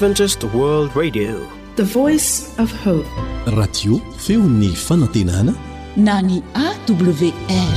Adventist World Radio, the voice of hope. Radio feony fanantenana na ny AWR.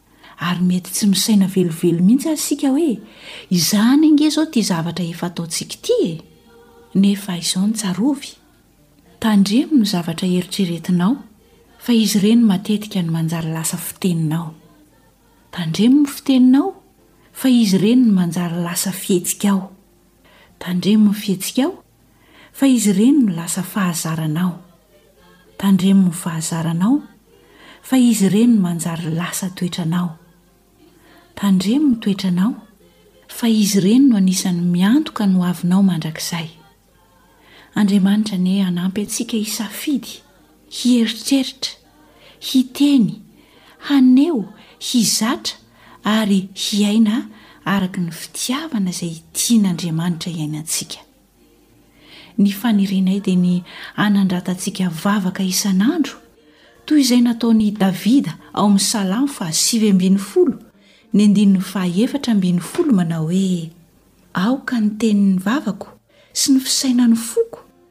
ary mety tsy misaina velively mihitsy aza isika hoe, izany ange izao ity zavatra efa ataontsika ity e! Nefa izao no tsarovy, tandremo ny zavatra eritreretinao fa izy ireny matetika no manjary lasa fiteninao. Tandremo ny fiteninao fa izy ireny no manjary lasa fihetsikao. Tandremo ny fihetsikao fa izy ireny no lasa fahazaranao. Tandremo ny fahazaranao, fa izy ireny no manjary lasa toetranao. Tandremo ny toetranao, fa izy ireny no anisan'ny miantoka ny hoavinao mandrakizay. Andriamanitra anie hanampy antsika hisafidy. hieritreritra, hiteny, haneho, hizatra ary hiaina araka ny fitiavana izay tian'Andriamanitra iainantsika. Ny fanirianay dia ny hanandratantsika vavaka isan'andro, toy izay nataon'i Davida ao amin'ny Salamo fahasivy ambin'ny folo, ny andininy fahaefatra ambin'ny folo manao hoe, Aoka ny tenin'ny vavako sy ny fisainan'ny foko,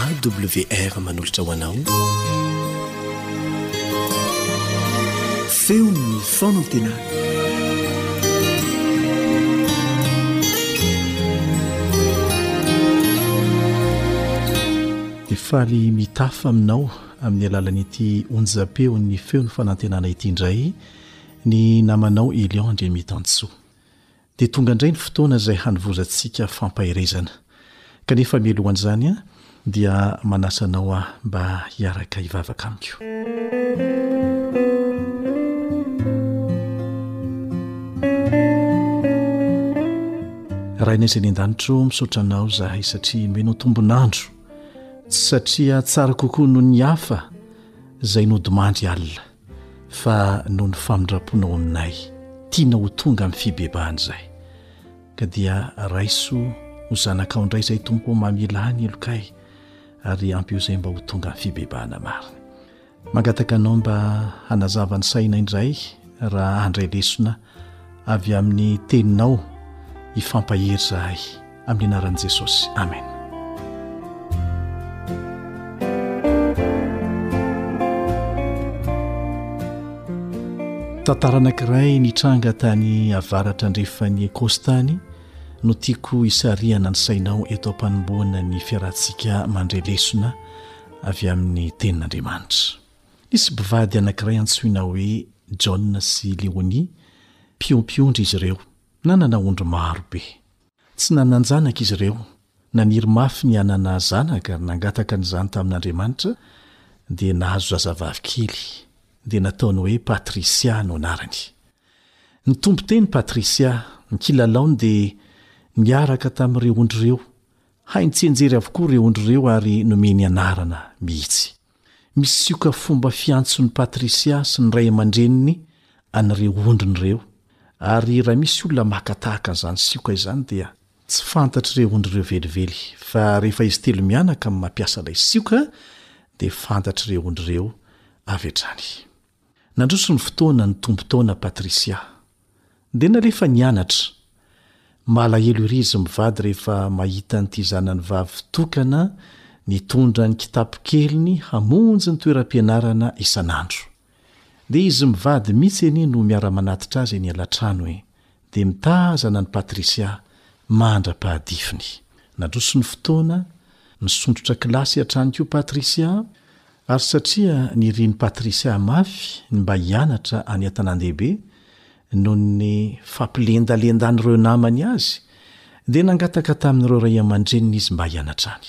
AWR manolotra ho anao feon'ny fanantenana efa ry mitafa aminao amin'ny alalan'ity onjam-peon'ny feon'ny fanantenana ity indray ny namanao Elion Andriamitantsoa. Dia tonga indray ny fotoana izay hanovozantsika fampaherezana. Kanefa mialohan'izany dia manasa anao aho mba hiaraka hivavaka amiko. Rainay izay any an-danitro, misaotra anao izahay satria omena tombon'andro tsy satria tsara kokoa noho ny hafa izay nodimandry alina fa noho ny famindram-ponao aminay tiana ho tonga amin'ny fibebahana izay ka dia raiso ho zanakao indray izay tompo mamilany helokay ary ampio izay mba ho tonga ny fibebahana marina Mangataka anao mba hanazava ny saina indray raha handray lesona avy amin'ny teninao hifampahery zahay amin'ny anaran'i Jesosy amen tantara anankiray nitranga tany avaratra andrefan'i ekostany no tiako hisarihana ny sainao eto am-panomboana ny fiarahantsika mandre lesona avy amin'ny Tenin'Andriamanitra. Nisy mpivady anankiray antsoina hoe John sy Leonie, mpiompiondry izy ireo, nanana ondry maro be. Tsy nanan-janaka izy ireo. Naniry mafy ny hanana zanaka ary nangataka an'izany tamin'Andriamanitra, dia nahazo zazavavy kely, dia nataony hoe Patricia no anarany. Nitombo teny Patricia, ny kilalaony dia niaraka tamin'ireo ondry ireo, Hainy tsy enjery avokoa ireo ondry ireo ary nomeny anarana mihitsy. Misioka fomba fiantso ny patrisia sy ny ray aman-dreniny an'ireo ondriny ireo, ary raha misy olona maka tahaka an'izany sioka izany dia. Tsy fantatr'ireo ondry ireo velively, fa rehefa izy telo mianaka no mampiasa ilay sioka dia fantatr'ireo ondry ireo avy hatrany. Nandroso ny fotoana ny tompon-taona Patricia. Dia nalefa nianatra. Malahelo ery izy mivady rehefa mahita an'ity zanany vavy tokana nitondra ny kitapo-keliny hamonjy ny toeram-pianarana isan'andro. Dia izy mivady mihitsy anie no miara-manatitra azy eny ala-trano e! Dia mitazana an'i Patricia mandra-pahadifiny. Nandroso ny fotoana, nisondrotra kilasy hatrany koa Patricia, ary satria nirin'i Patricia mafy ny mba hianatra any an-tanàn-dehibe, noho ny fampilendalendan'ireo namany azy, dia nangataka tamin'ireo ray aman-dreniny izy mba hianatra any.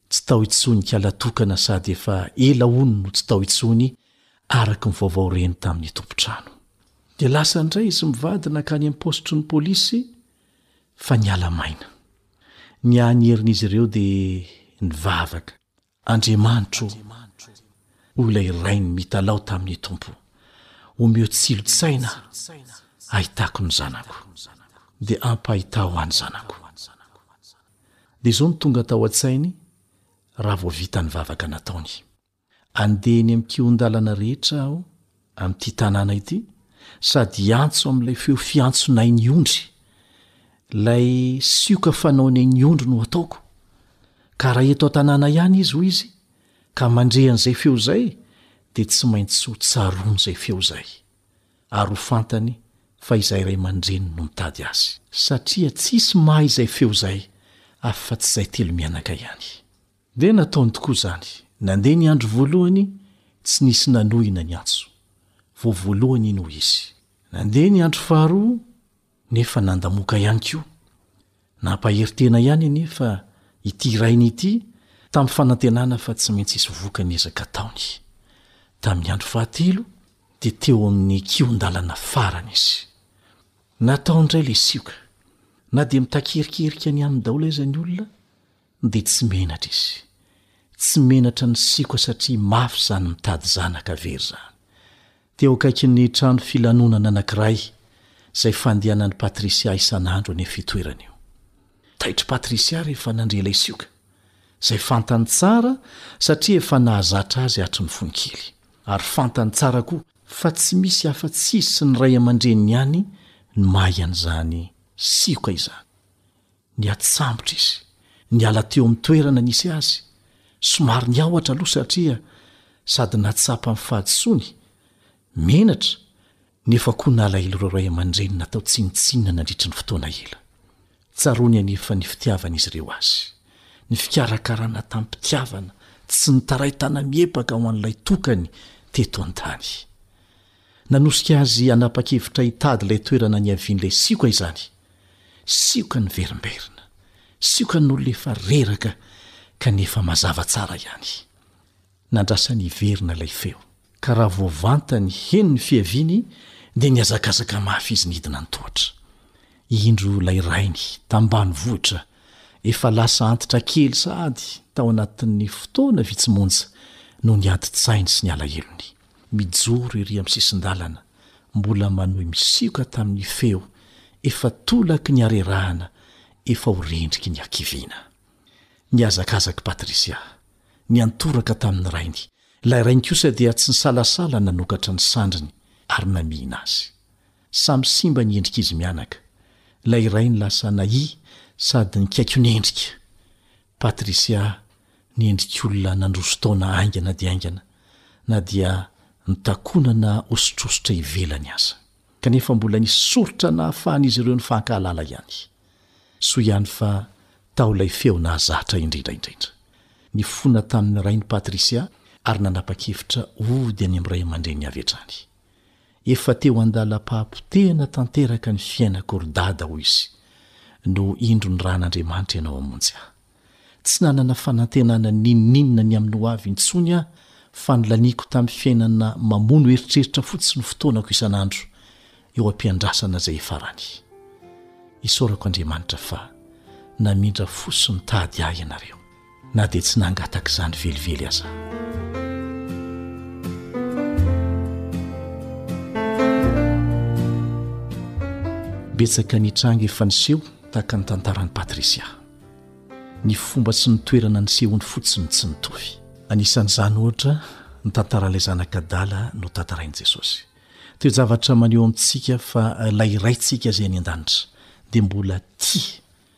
Tsy tao intsony kala tokana sady efa ela hono no tsy tao intsony araka ny vaovao reny tamin'ny tompon-trano. Dia lasa indray izy mivady nankany amin'ny paositry ny polisy fa niala maina. Ny ahy ny herin'izy ireo dia nivavaka, Andriamanitro o! hoy ilay rainy mitalaho tamin'ny Tompo, omeo tsilontsaina hahitako ny zanako. Dia ampahitao aho ny zanako. Dia izao no tonga tao an-tsainy raha vao vita ny vavaka nataony. Andeha eny amin'ny kihon-dalana rehetra aho amin'ity tanàna ity sady hiantso amin'ilay feo fiantson'ain'ny ondry. Ilay sioka fanaony ain'ny ondry no ataoko. Ka raha eto an-tanàna ihany izy, hoy izy, ka mandre an'izay feo izay, dia tsy maintsy ho tsaroany izay feo izay. ary ho fantany fa izay ray aman-dreniny no nitady azy. Satria tsisy mahay izay feo izay afa-tsy izay telo mianaka ihany. Dia nataony tokoa izany. Nandeha ny andro voalohany, tsy nisy nanohina ny antso. Vao voalohany iny hoy izy. Nandeha ny andro faharoa. nefa nandamoka ihany koa. Nampahery tena ihany anefa ity rainy ity tamin'ny fanantenana fa tsy maintsy hisy vokany ny ezaka ataony. Tamin'ny andro fahatelo dia teo amin'ny kihon-dalana farany izy. Natao indray ilay sioka. Na dia mitakerikerika ny aminy daholo aza ny olona dia tsy menatra izy. Tsy menatra ny sioka satria mafy izany mitady zanaka very izany. Teo akaikin'ny trano filanonana anankiray izay fandehanan'i Patricia isan'andro anie fitoerana io. Taitr'i Patricia rehefa nandre ilay sioka, izay fantany tsara satria efa nahazatra azy hatry ny fony kely, ary fantany tsara koa fa tsy misy afa-tsy izy sy ny ray aman-dreniny ihany no mahay an'izany sioka izany. Niatsambotra izy, niala teo amin'ny toerana nisy azy, somary niahotra aloha satria sady nahatsapa ny fahadisoany, menatra, nefa koa nalahelo ireo ray aman-dreny natao tsinontsinona nandritry ny fotoana ela. Tsaroany anefa ny fitiavan'izy ireo azy, ny fikarakarana tamim-pitiavana tsy nitaray tanam-hiepaka ho an'ilay tokany teto an-tany. Nanosika azy hanapa-kevitra hitady ilay toerana niavian'ilay sioka izany. Sioka niverimberina. Siokan'olona efa reraka kanefa mazava tsara ihany. Nandrasany hiverina ilay feo. Ka raha vao vantany heno ny fiaviany dia nihazakazaka mafy izy nidina an-tohatra. Indro ilay rainy, tambanivohitra, efa lasa antitra kely sahady tao anatin'ny fotoana vitsy monja noho ny adin-tsainy sy ny alahelony. mijoro ery amin'ny sisin-dalana, mbola manohy misioka tamin'ny feo efa tolaky ny harerahana efa ho rendriky ny hakiviana. Nihazakazak'i Patricia, niantoraka tamin'ny rainy, ilay rainy kosa dia tsy nisalasala nanokatra ny sandriny ary namihina azy. Samy simba ny endrik'izy mianaka, ilay rainy lasa nahia sady nikaikyo nendrika. Patricia ny endrik'olona nandroso taona haingana dia haingana na dia nitakonana hosotrosotra ivelany aza. Kanefa mbola nisy soritra nahafahan'izy ireo nifankahalala ihany. Soa ihany fa tao ilay feo nahazatra indrindra indrindra. Nifona tamin'ny rain'i Patricia ary nanapa-kevitra hody any amin'ny ray aman-dreniny avy hatrany. Efa teo an-dalam-pahapotehana tanteraka ny fiainako ry Dada hoy izy no indro ny ran'Andriamanitra ianao hamonjy ahy. Tsy nanana fanantenana n'inon'inona ny amin'ny hoavy intsony aho fa nilaniako tamin'ny fiainana mamono eritreritra fotsiny ny fotoanako isan'andro eo am-piandrasana izay hifarany. Isaorako Andriamanitra fa namindra fo sy nitady ahy ianareo. na dia tsy nangataka izany velively aza aho. Betsaka ny tranga efa niseho tahaka ny tantaran'i Patricia. Ny fomba sy ny toerana nisehoany fotsiny tsy nitovy. Anisan'izany ohatra ny tantaran'ilay zanak'adala notantarain'i Jesosy. Toe-javatra maneho amintsika fa ilay Raintsika izay any an-danitra dia mbola tia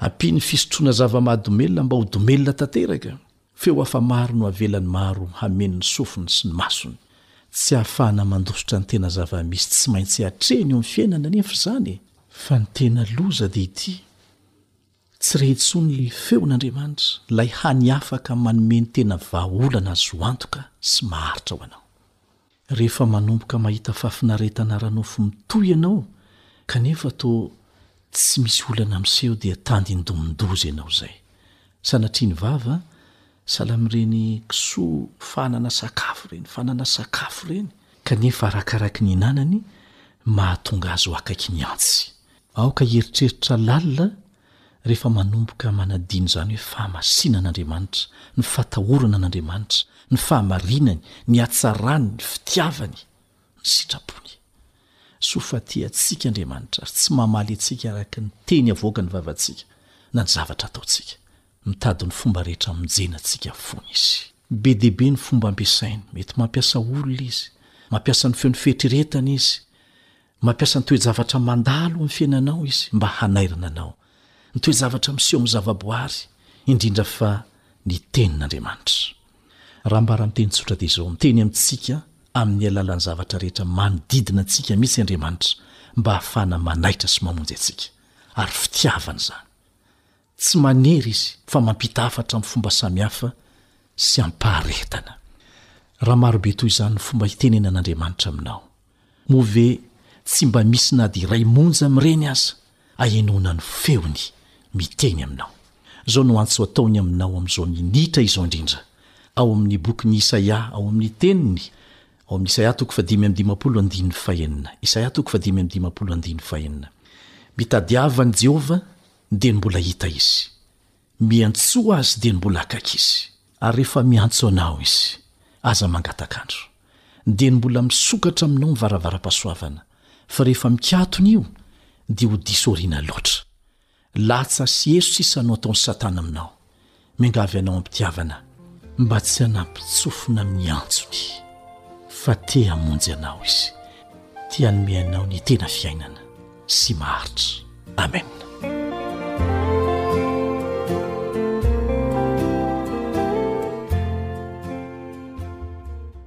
Ampian'ny fisotroana zava-mahadomelina mba ho domelina tanteraka, feo hafa maro no avelan'ny maro hameno ny sofiny sy ny masony. Tsy ahafahana mandositra ny tena zava-misy tsy maintsy hatrehina eo amin'ny fiainana anefa izany e! Fa ny tena loza dia ity, tsy re intsony ilay feon'Andriamanitra, ilay hany afaka manome ny tena vahaolana azo antoka sy maharitra ho anao. Rehefa manomboka mahita fahafinaretana ara-nofo mitohy ianao kanefa toa tsy misy olana miseho dia tandindomin-doza ianao izay. Sanatria ny vava, sahala amin'ireny kisoa fanana sakafo ireny, fanana sakafo ireny, kanefa arakaraky ny hinanany mahatonga azy ho akaiky ny antsy. Aoka hieritreritra lalina rehefa manomboka manadino izany hoe fahamasinan'Andriamanitra, ny fahatahorana an'Andriamanitra, ny fahamarinany, ny hatsarany, ny fitiavany, ny sitrapony. Soa fa tia antsika Andriamanitra ary tsy mamaly antsika araka ny teny avoakan'ny vavantsika na ny zavatra ataontsika. Mitady ny fomba rehetra hamonjena antsika fony Izy. Be dia be ny fomba ampiasainy. Mety mampiasa olona Izy, mampiasa ny feon'ny fieritreretany Izy, Mampiasa ny toe-javatra mandalo amin'ny fiainanao izy mba hanairana anao. Ny toe-javatra miseho amin'ny zavaboary, indrindra fa ny Tenin'Andriamanitra. Raha ambara amin'ny teny tsotra dia izao, miteny amintsika amin'ny alalan'ny zavatra rehetra manodidina antsika mihitsy Andriamanitra mba hahafahana manaitra sy mamonjy antsika. Ary fitiavana izany. Tsy manery izy fa mampita hafatra amin'ny fomba samihafa sy am-paharetana. Raha marobe toy izany ny fomba itenenan'Andriamanitra aminao, moa ve tsy mba misy na dia iray monja amin'ireny aza ahenoana ny feony miteny aminao? Izao no antso ataony aminao amin'izao minitra izao indrindra, ao amin'ny bokin'i Isaia, ao amin'ny teniny, ao amin'ny Isaia toko fahadimy amby dimampolo andininy fahenina, Isaia toko fahadimy amby dimampolo andininy fahenina. Mitadiava an'i Jehovah, Dia ny mbola hita izy. Miantsoa azy dia ny mbola akaiky izy. Ary rehefa miantso anao izy, aza mangatak'andro. Dia ny mbola misokatra aminao ny varavaram-pahasoavana, fa rehefa mikatona io, dia ho diso aoriana loatra. Latsa sy eso sisa no ataon'i Satana aminao. Miangavy anao am-pitiavana mba tsy hanampintsofina amin'ny antsony fa te hamonjy anao izy. Te hanome anao ny tena fiainana sy maharitra. Amena.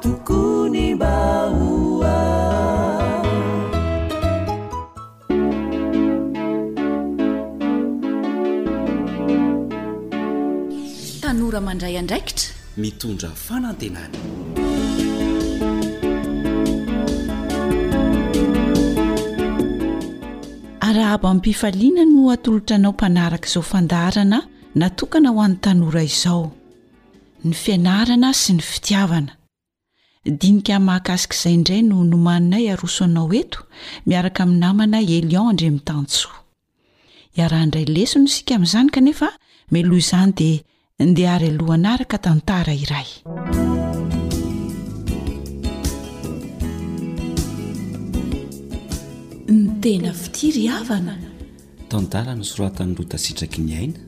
Tokony mba Tanora mandray andraikitra. Mitondra fanantenana. Arahaba amim-pifaliana no atolotra anao mpanaraka izao fandaharana natokana ho an'ny tanora izao. Ny fianarana sy ny fitiavana. Dinika mahakasika izay indray no nomaninay haroso anao eto miaraka amin'ny namanay Elion Andriamitanintsoa. Hiaraha-handray lesona isika amin'izany kanefa meloha izany dia ndeha ary aloha hanaraka tantara iray. Ny tena fitia ry havana. Tantara nosoratan'i Rota Sitraky ny Aina,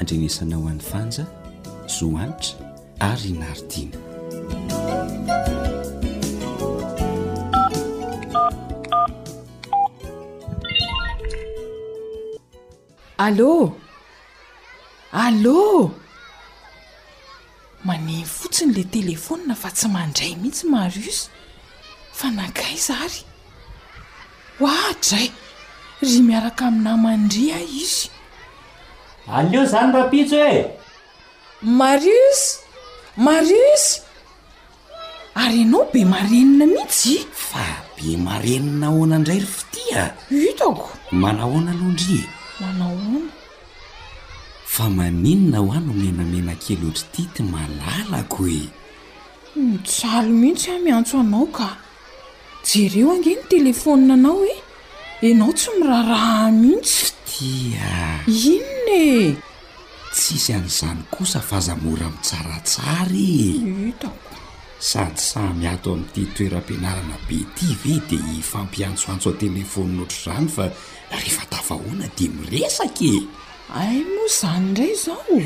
Andrenesana ho an'i Fanja, Zo Hanitra ary i Naridiana. Allô! Allô! Maneno fotsiny ilay telefaonina fa tsy mandray mihitsy Marius. Fa nankaiza ary? Ho ahy dray! Ry miaraka amin'ny naman-dry ahy izy. Aleo izany rahampitso e! Marius! Marius! Ary ianao be marenina mihitsy? Fa be marenina ahoana indray ry Fitia? Hitako! Manahoana aloha ndry e? Manahoana? Fa maninona hoa no menamena kely ohatr'ity ty malalako e? Mijaly mihitsy aho miantso anao ka! Jereo ange ny telefaonina anao e! Ianao tsy miraharaha ahy mihitsy! Fitia! Inona e? Tsisy an'izany kosa f'aza mora mitsaratsara e! Hitako. Sady samy ato amin'ity toeram-pianarana be ity ve dia hifampiantsoantso an-telefaonina ohatr'izany fa rehefa tafahoana dia miresaka e! Hay moa izany indray izao!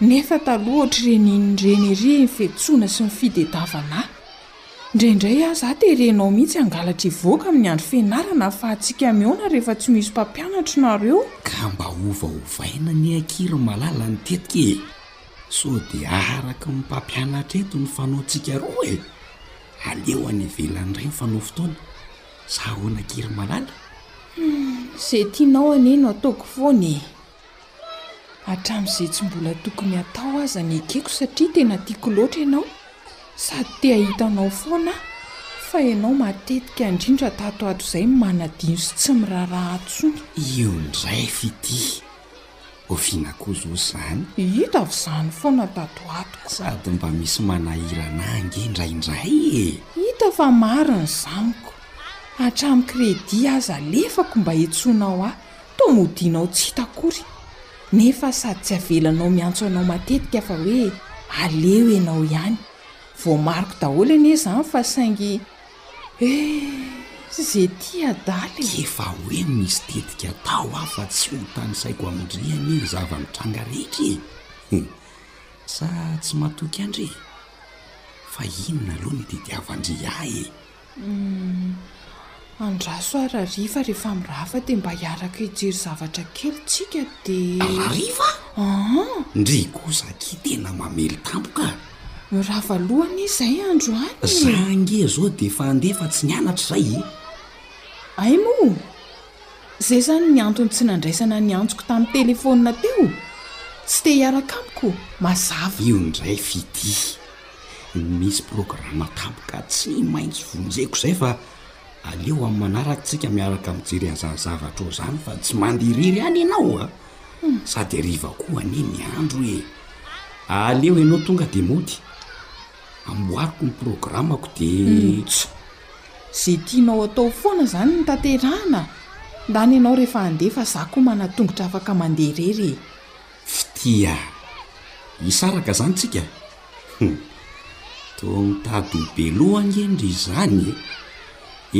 Nefa taloha ohatr'ireny iny ireny ery ny fiantsoana sy ny fitediavana ahy. Indraindray aho za te re nao mihitsy hangalatra hivoaka amin'ny andro fianarana fa atsika mihaona rehefa tsy misy mpampianatro nareo. Ka mba ovaovaina anie akia ry Malala ny tetika e! Sao dia araka ny mpampianatra eto ny fanaontsika roa e! Aleo any ivelany indray ny fanao fotoana. Sa ahoana akia ry Malala? Hum, ze tianao anie no ataoko foana e! Hatramin'izay tsy mbola tokony hatao aza ny ekeko satria tena tiako loatra ianao sady te hahita anao foana aho fa ianao matetika indrindra tato ato izay no manadino sy tsy miraharaha ahy intsony. Io indray Fitia! Oviana koa izao izany? Hita avy izany foana tato ato ka. Sady mba misy manahirana ahy ange indraindray e! Hita fa marina izany ko! Hatramin'ny crédit aza alefako mba hiantsoanao ahy Toa modianao tsy hita akory, nefa sady tsy avelanao miantso anao matetika fa hoe aleo ianao ihany. Voamariko daholo anie izany fa saingy eh! ze tia adala e! Efa hoe nisy tetika tao aho fa tsy ho tanisaiko amin-dry anie ny zava-mitranga rehetra e! he! sa tsy matoky an-dry? fa inona aloha ny tediavan-dry ahy e! Humm. Andraso ary Rariva rehefa mirahafa dia mba hiaraka hijery zavatra kely tsika dia. Rariva a! An! Ndrii kosa akia tena mamely tampoka a! Mirava loha anie izay androany e! Za ange izao dia efa handeha fa tsy nianatra izay e! Hay moa! Izay izany ny antony tsy nandraisana ny antsoko tamin'ny telefaonina teo! Tsy te hiaraka amiko! Mazava! Io indray Fitia. Misy programa tampoka tsy maintsy vonjeko izay fa aleo amin'ny manaraka tsika miaraka mijery an'izany zavatra ao izany fa tsy mandeha irery any ianao a! Sady hariva koa anie ny andro e! Aleo ianao tonga dia mody amboariko ny programako dia Tss! Izay tianao atao foana izany no tanterahina a! Ndany ianao rehefa handeha fa izaho koa manan-tongotra afaka mandeha irery e! Fitia. Hisaraka zany tsika? Hum. Toa mitady ho be loha ange ndry izany e!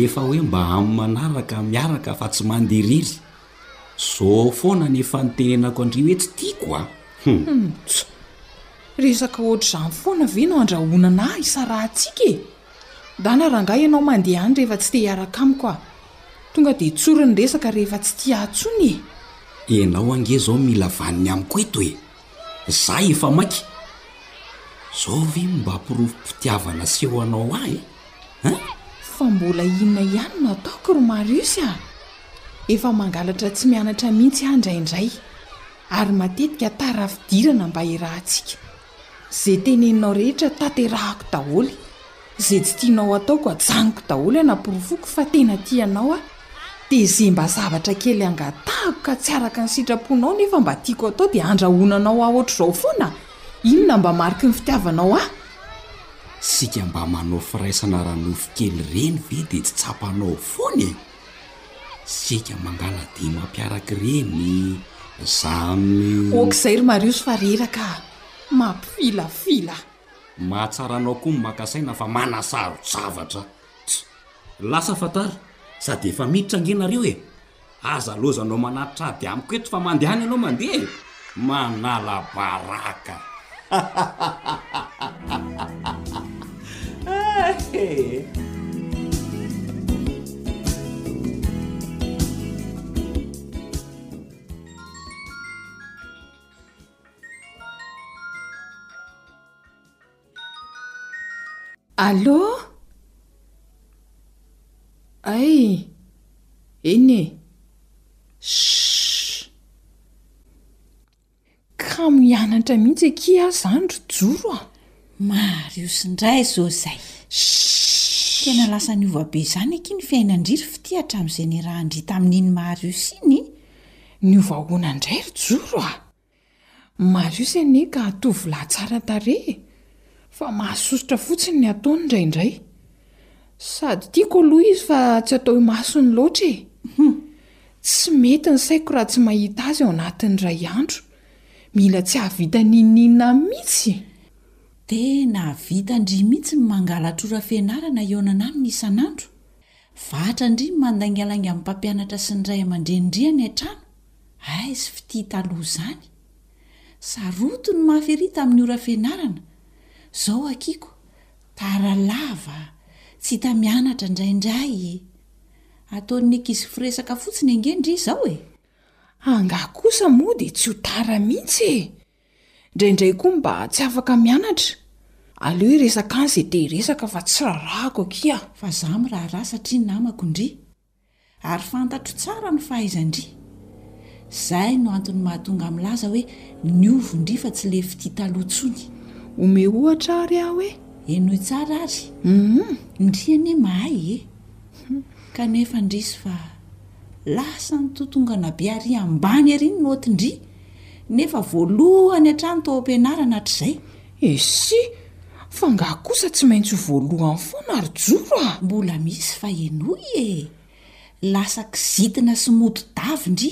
Efa hoe mba amin'ny manaraka miaraka fa tsy mandiriry. Zo foana ny efa nitenenako an-dry hoe tsy tiako a! Hum. Hum. Tso. Resaka ohatr'izany foana ve no andrahonana hisarahantsika e? Dana rangah ianao mandeha any rehefa tsy te hiaraka amiko ah! Tonga dia tsory ny resaka rehefa tsy tia ahy tsony e! Ianao ange zao mila vaniny amiko eto e! Zah efa maika! Zao ve no mba porofom-pitiavana asehonao ahy eh? Fa mbola inona ihany no ataoko ry Marius ah! Efa mangalatra tsy mianatra mihitsy aho indraindray, ary matetika tara fidirana mba hirahantsika. Ze teneninao rehetra tanterahako daholo, ze tsy tianao ataoko ajanoko daholo anaporofoko fa tena tia anao aho, dia ze mba zavatra kely angatahako ka tsy araka ny sitraponao nefa mba tiako atao dia andrahonanao ahy ohatr'izao foana? Inona mba mariky ny fitiavanao ahy? Isika mba manao firaisana ara-nofo kely ireny ve dia tsy tsapanao foana e? Isika mangala-dia mampiaraka re ny zamy. Ok izay ry Marios fa reraka a! Mampifilafila. Mahatsara anao koa ny maka saina fa manasaro-javatra. Tch! Lasa fantaro! Sady efa miditra ange nareo e! Aza laozanao manatitra ady amiko eto fa mandehana ianao mandeha e! Manala baraka Allo? Ay! Eny e! Shhh! Kamo hianatra mihitsy akia aho izany ry Joro a! Marius indray izao izay! Shhh! Tena lasa niova be izany akia ny fiainan-dry ry Fitia hatramin'izay niarahan-dry tamin'iny Marius iny? Niova ahoana indray ry Joro a? Marius anie ka tovolahy tsara tarehy e! fa mahasosotra fotsiny ny ataony indraindray. Sady tiako aloha izy fa tsy atao imasony loatra e! Hum! Tsy mety ny saiko raha tsy mahita azy ao anatin'ny iray andro. Mila tsy hahavita n'inon'inona mihitsy! Dia nahavitan-dry mihitsy ny mangalatra ora fianarana hihaonana aminy isan'andro. Vatra an-dry ny mandaingalainga amin'ny mpampianatra sy ny ray aman-drenin-dry any an-trano. Aiz f'ty taloha zany? Saroto ny mafy ery tamin'ny ora fianarana, zao akiko tara lava tsy hita mianatra indraindray e! Ataon'ny ankizy firesaka fotsiny ange ndry izao e! Angaha kosa moa dia tsy ho tara mihitsy e! Ndraindray koa mba tsy afaka mianatra, aleo hiresaka any izay te hiresaka fa tsy rarahako akia! Fa za miraharaha satria namako ndry! Ary fantatro tsara ny fahaizan-dry. Zay no antony mahatonga ahy milaza hoe niova ndry fa tsy lefy tia taloha tsony. Omeo ohatra ary aho e! Henoy tsara ary. Ndry anie mahay e! Kanefa ndrisy fa lasa nitotongana be ary ambany ery ny naoty-ndry nefa voalohany hatrany tao am-pianarana hatrizay. Esy! Fa ngah kosa tsy maintsy ho voalohany foana ry Joro a! Mbola misy fa henoy e! Lasa kizitina sy mody davy ndry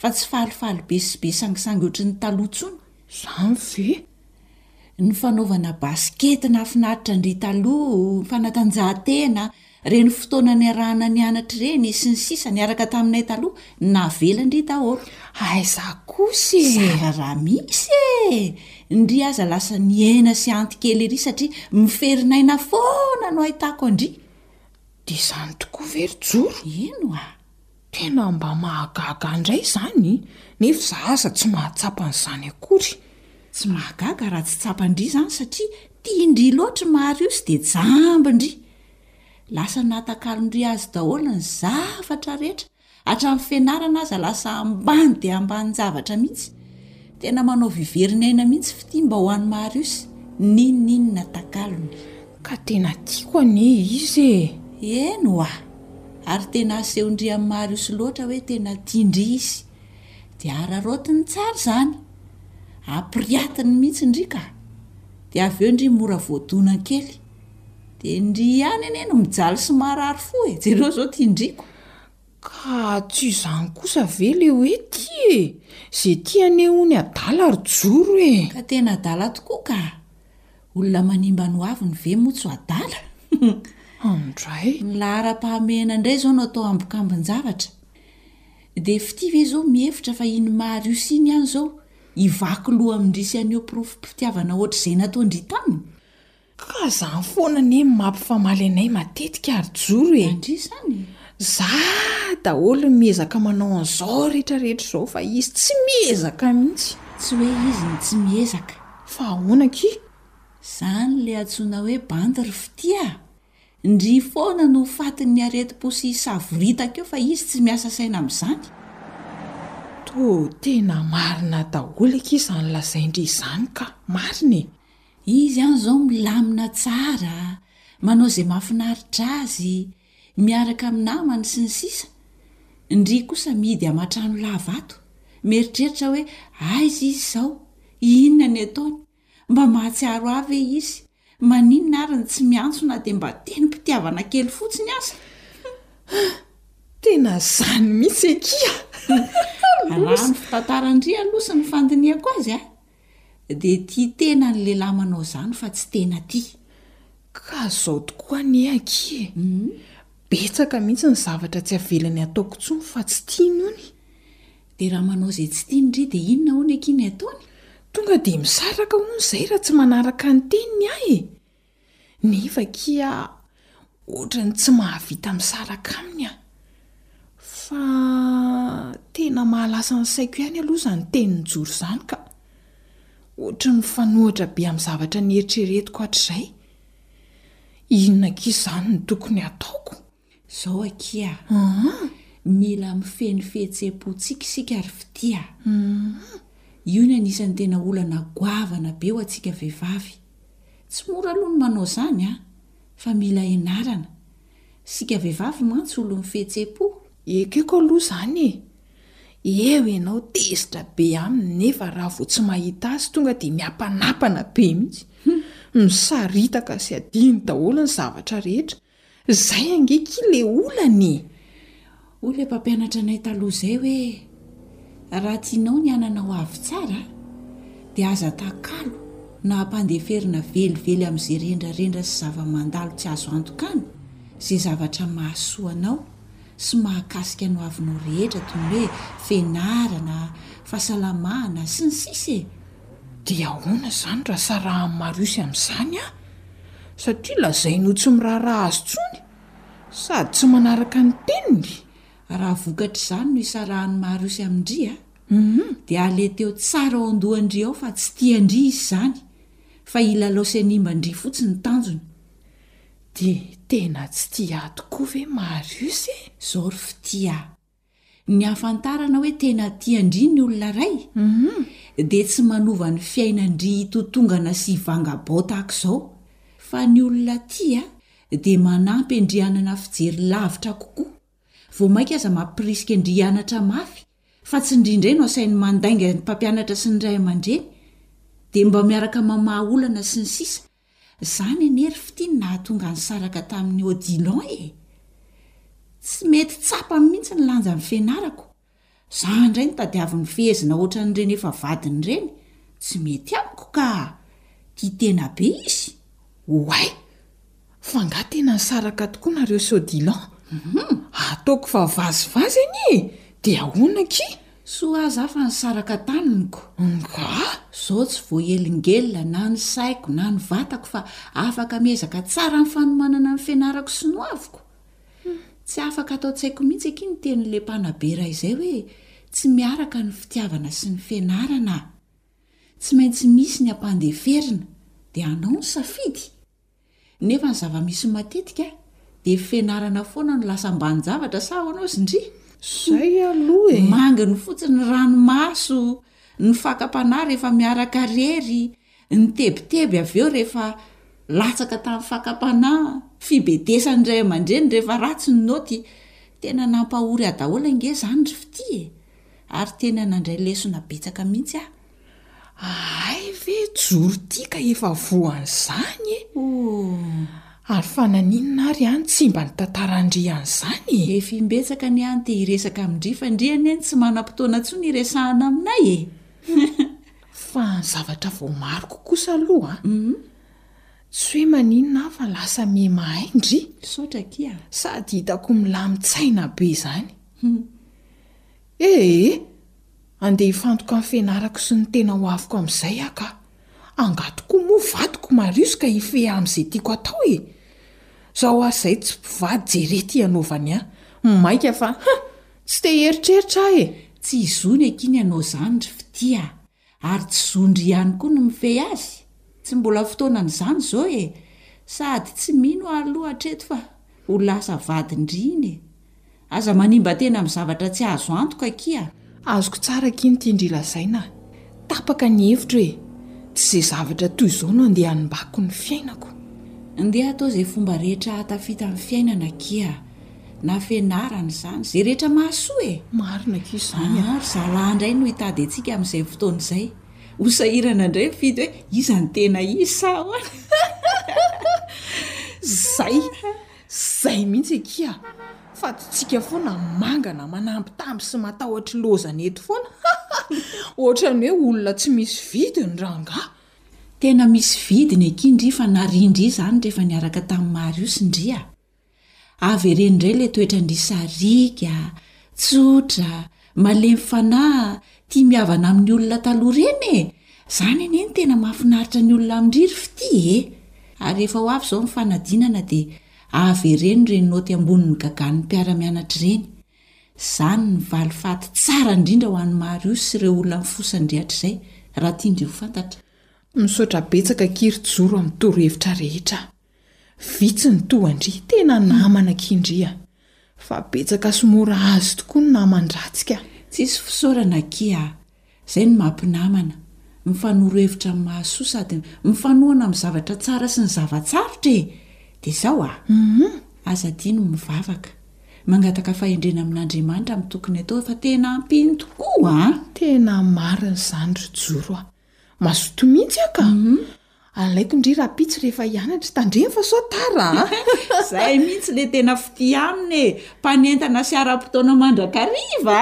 fa tsy falifaly be sy be sangisangy ohatry ny taloha tsony. Zany ve? Ny fanaovana basikety nahafinaritra ndry taloha, fanatanjahantena, Ireny fotoana niarahana nianatra ireny sy ny sisa niaraka taminay taloha navelan-dry daholo. Aiza kosa e! Zara raha misy e! Ndry aza lasa nihena sy anty kely ery satria miferin'aina foana no ahitako an-dry. Dia izany tokoa ve ry Joro? Eny oa! Tena mba mahagaga indray izany, nefa izaho aza tsy mahatsapa an'izany akory. Tsy mahagaga raha tsy tsapan-dry izany satria tian-dry loatra i Marius dia jambin-dry. Lasa nahatakalon-dry azy daholo ny zavatra rehetra, hatramin'ny fianarana aza lasa ambany dia ambanin-javatra mihitsy. Tena manao viverina aina mihitsy fitia mba ho an'i Marius n'inon'inona takalony. Ka tena tiako anie izy e! Eny ho'a! Ary tena asehon-dry amin'i Marius loatra hoe tena tian-dry izy. Dia araraotiny tsara izany. Apiriatiny mihitsy ndry ka! Dia avy eo ndry mora voadona kely. Dia ndry ihany anie no mijaly sy marary fo e! Jereo izao tian-driko. Ka tsy izany kosa ve ilay hoe tia e! Izay tia anie hono adala ry joro e! Ka tena adala tokoa ka! Olona manimba ny hoaviny ve moa tsy ho adala? Indray. Ny laharam-pahamehana indray izao no atao ambokambon-javatra. Dia fitia ve izao mihevitra fa i Mario sy i Niany izao hivaky loha amin-dry sy haneho porofom-pitiavana hoatr'izay nataon-dry taminy? Ka zany foana anie no mampifamaly anay matetika ary joro e! Za daholo no miezaka manao an'izao rehetra rehetra izao fa izy tsy miezaka mihitsy! Tsy hoe izy no tsy miezaka. Fa ahoana akia? Zany le antsoina hoe bandy ry fitia a! Ndry foana no ho fatin'ny aretim-po sy hisavoritaka eo fa izy tsy miasa saina amin'izany! Toa tena marina daholo akia izany lazain-dry izany ka! Marina e! Izy an zao milamina tsara, manao zay mahafinaritra azy, miaraka am namany sy ny sisa, ndry kosa mihidy am atrano lava ato, mieritreritra hoe aiza izy zao, inona ny ataony, mba mahatsiaro ahy ve izy, maninona ary ny tsy miantso na dia mba tenim-pitiavana kely fotsiny aza? Tena zany mihitsy akia! Raha ny fitantaran-dry aloha sy ny fandinihako azy an, Dia tia tena ny lehilahy manao izany fa tsy tena tia. Ka izao tokoa anie akia e! Betsaka mihitsy ny zavatra tsy avelany ataoko intsony fa tsy tiany hono. Dia raha manao izay tsy tiany indray dia inona hono akia ny ataony? Tonga dia misaraka hono izay raha tsy manaraka ny teniny aho e! Nefa akia ohatran'ny tsy mahavita misaraka aminy aho. Fa tena mahalasa ny saiko ihany aloha izany teny mijoro izany ka. Ohatran'ny mifanohitra be amin'ny zavatra neritreretiko hatrizay. Inona akia izany no tokony hataoko? Zao akia aa! Mila mifehy ny fihetseham-pontsika isika ry fitia aa! Io ny anisan'ny tena olana goavana be ho antsika vehivavy. Tsy mora aloha ny manao izany an! Fa mila ianarana. Isika vehivavy mantsy olon'ny fihetseham-po. Ekeko aloha izany e! Eo ianao tezitra be aminy nefa raha vao tsy mahita azy tonga dia miapanapana be mihitsy. Misaritaka sy adino daholo ny zavatra rehetra. Zay ange ki le olana e! Hoy le mpampianatra anay taloha zay hoe, raha tianao ny anana ho avy tsara dia aza atakalo na ampandeferina velively amze rendrarendra sy zava-mandalo tsy azo antokana ze zavatra mahasoa anao sy mahakasika ny ho avinao rehetra toy ny hoe, fianarana, fahasalamana, sy ny sisa e! Dia ahoana izany raha sarahan'i Mariosy amin'izany aho? Satria lazainy ho tsy miraharaha azy intsony sady tsy manaraka ny teniny? Raha vokatr'izany no isarahan'i Mariosy amin-dry an! Dia halety eo tsara ao an-dohan-dry ao fa tsy tian-dry izy izany, fa hilalao sy hanimba an-dry fotsiny ny tanjony. Dia tena tsy tia ahy tokoa ve Mariosy e? Izao ry fitia a! Ny hahafantarana hoe tena tia an-dry ny olona iray dia tsy manova ny fiainan-dry hitotongana sy hivangabao tahaka izao, fa ny olona tia dia manampy an-dry hanana fijery lavitra kokoa, vao mainka aza mampirisika an-dry hianatra mafy, fa tsy indry indray no asainy mandainga ny mpampianatra sy ny ray aman-dreny, dia mba miaraka mamaha olana sy ny sisa. Zany anie ry fitia no nahatonga an'i Saraka tamin'i Odilon e! Tsy mety tsapany mihitsy ny lanjan'ny fianarako. Za indray no tadiavin'ny fehezina ohatran'ireny efa vadiny ireny, tsy mety amiko ka! Tia tena be izy. Oay! Fa angaha tena nisaraka tokoa nareo sy Odilon? Ataoko fa vazivazy anie e! Dia ahoana akia? Soa aza aho fa nisaraka tamiko. Ngah! Zao tsy voahelingelina na ny saiko na ny vatako fa afaka miezaka tsara amin'ny fanomanana ny fianarako sy noaviko. Tsy afaka ato an-tsaiko mihitsy akia ny tenin'ilay mpanabe ray izay hoe tsy miaraka ny fitiavana sy ny fianarana. Tsy maintsy misy ny ampandeferina. Dia anao ny safidy. Nefa ny zava-misy matetika dia fianarana foana no lasa ambanin-javatra sa ahoana ozy ndry? Zay aloha e! Manginy fotsiny ny ranomaso, ny fakam-panahy rehefa miaraka rery, ny tebiteby avy eo rehefa latsaka tamin'ny fakam-panahy, fibedesan'ny ray aman-dreny rehefa ratsy ny naoty. Tena nampahory ahy daholo ange izany ry Fitia e! Ary tena nandray lesona betsaka mihitsy aho. Ahay ve jory ty ka efa voan'izany e! Ooh. Ary fa naninona ary an tsy mba nitantaran-dry an'izany e! Efa imbetsaka anie an te hiresaka amin-dry fa ndry anie tsy manam-potoana intsony hiresahana aminay e! Fa ny zavatra voamariko kosa aloha an, tsy hoe maninona an fa lasa miha mahay ndry. Misaotra akia a! Sady hitako milamin-tsaina be izany. Hum. Ee! Andeha hifantoka ny fianarako sy ny tena ho avoko amin'izay aho ka. Angaha tokoa moa vadiko Marius ka hifehy ahy amin'izay tiako atao e! Izaho ary izay tsy mpivady jereo ity hanaovany ahy. Maika fa huh! Tsy te hieritreritra aho e! Tsy zony akia ny hanao izany ry fitia a! Ary tsy zon-dry ihany koa ny mifehy azy. Tsy mbola fotoanan'izany izao e! Sady tsy mino aho aloha hatreto fa ho lasa vadin-dry iny e! Aza manimba tena amin'ny zavatra tsy azo antoka akia. Azoko tsara akia ny tian-dry lazaina a! Tapaka ny hevitro e! Tsy izay zavatra toy izao no andeha hanimbako ny fiainako. Andeha hatao izay fomba rehetra hahatafita amin'ny fiainana akia. Na fianarana izany, izay rehetra mahasoa e! Marina akia izany a! Ary zalahy indray no hitady antsika amin'izay fotoana izay. Ho sahirana indray mifidy hoe iza no tena izy sa ahoana? Izay! Zay mihitsy akia fa tsy tsika foana mangana manambitamby sy matahotr'i lozana eto foana hahah ohatran'ny hoe olona tsy misy vidiny rangaha. Tena misy vidiny akia ndry fa narindry izany rehefa niaraka tamin'i Marius ndry a! Avereno indray ilay toetrandry sariaka, tsotra, Malemy fanahy, tia mihavana amin'ny olona taloha ireny e! Izany anie no tena mahafinaritra ny olona amin-dry ry fitia e! Ary rehefa ho avy izao ny fanadinana dia avereno ireny naoty ambonin'ny gagan'ny mpiara-mianatra ireny. Izany no valifaty tsara indrindra ho an'i Marius sy ireo olona nifosany hatrizay, raha tian-dry ho fantatra. Misaotra betsaka akia ry Joro amin'ny torohevitra rehetra. Vitsy ny toa an-dry tena namana akia ndry a! Fa betsaka sy mora azo tokoa ny naman-dratsy ka! Tsisy fisaorana akia a! Zay no maha mpinamana, mifanoro hevitra amin'ny mahasoa sady mifanohana amin'ny zavatra tsara sy ny zava-tsarotra e! Dia zao a! Aza adino ny mivavaka, mangataka fahendrena amin'Andriamanitra amin'ny tokony atao fa tena ampiany tokoa a! Tena marina izany ry Joro a! Mazotoa mihitsy aho ka! Alaiko ndry rahampitso rehefa hianatra, tandremo fa sao tara a! Izay mihitsy ilay tena fitia aminy e! Mpanentana sy ara-potoana mandrakariva!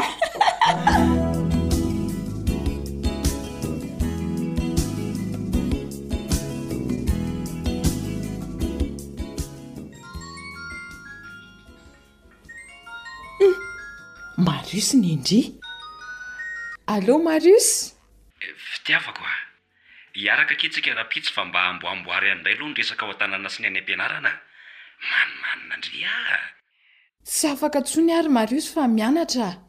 Marius nendrì! Allo Marius! Fitiavako a! Hiaraka akia tsika rahampitso fa mba amboamboary any indray aloha ny resaka ao an-tanàna sy ny any am-pianarana a! Manimanina ndry a! Tsy afaka tsony ary Marius fa mianatra aho.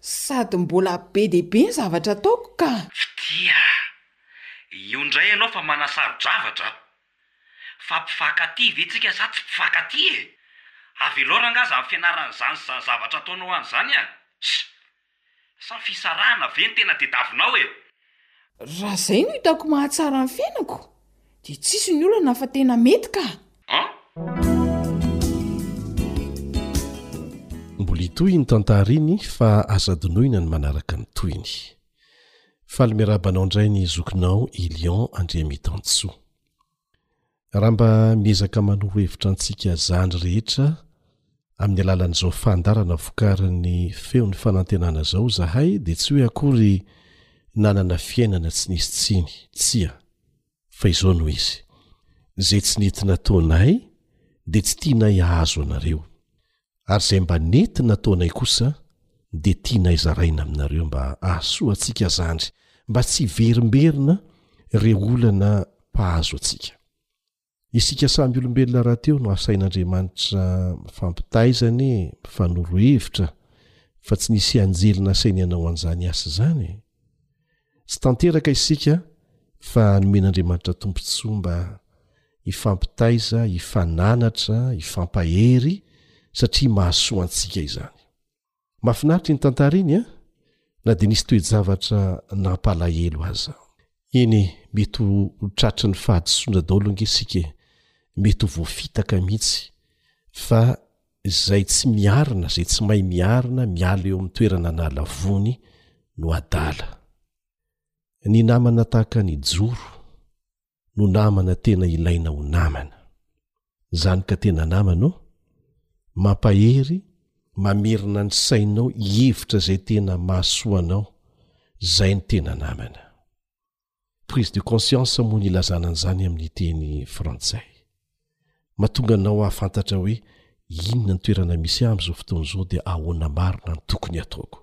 Sady mbola be dia be ny zavatra ataoko ka! Fitia a! Io indray ianao fa manasaro-javatra aho. Fa mpifankatia ve tsika sa tsy mpifankatia e! Avelao rangahy izany fianarana izany sy izany zavatra ataonao any izany a! Ss! Sa fisarahana ve ny tena tediavinao e? Raha izay no hitako mahatsara ny fiainako dia tsisy ny olana fa tena mety ka! An? Mbola hitohy iny tantara iny fa aza adinoina ny manaraka ny tohiny. Faly miarahaba anao indray ny zokinao i Lion Andriamitansoa. Raha mba miezaka manoro hevitra antsika zany rehetra amin'ny alalan'izao fandarana vokarin'ny feon'ny fanantenana izao izahay dia tsy hoe akory nanana fiainana tsy nisy tsiny, tsia, fa izao no izy, izay tsy nety nataonay dia tsy tianay hahazo anareo. Ary izay mba nety nataonay kosa dia tianay zaraina aminareo mba hahasoa antsika zandry mba tsy hiverimberina ireo olana mpahazo antsika. Isika samy olombelona rahateo no asain'Andriamanitra mifampitaiza anie mifanoro hevitra fa tsy nisy anjely nasainy hanao an'izany asa izany e! Tsy tanteraka isika fa nomen'Andriamanitra tombontsoa mba hifampitaiza, hifananatra, hifampahery satria mahasoa antsika izany. Mahafinaritra iny tantara iny an, na dia nisy toe-javatra nampalahelo aza. Eny e, mety ho tratry ny fahadisoana daholo ange isika e, mety ho voafitaka mihitsy fa Izay tsy miarina, izay tsy mahay miarina, miala eo amin'ny toerana an'ala vony no adala. Ny namana tahaka ny joro no namana tena ilaina ho namana. Izany ka tena namana ô! Mampahery, mamerina ny sainao hihevitra izay tena mahasoa anao, izay no tena namana. prise de conscience moa ny ilazana an'izany amin'ny teny frantsay. Mahatonga anao hahafantatra hoe inona ny toerana misy ahy amin'izao fotoana izao dia ahoana marina ny tokony hataoko.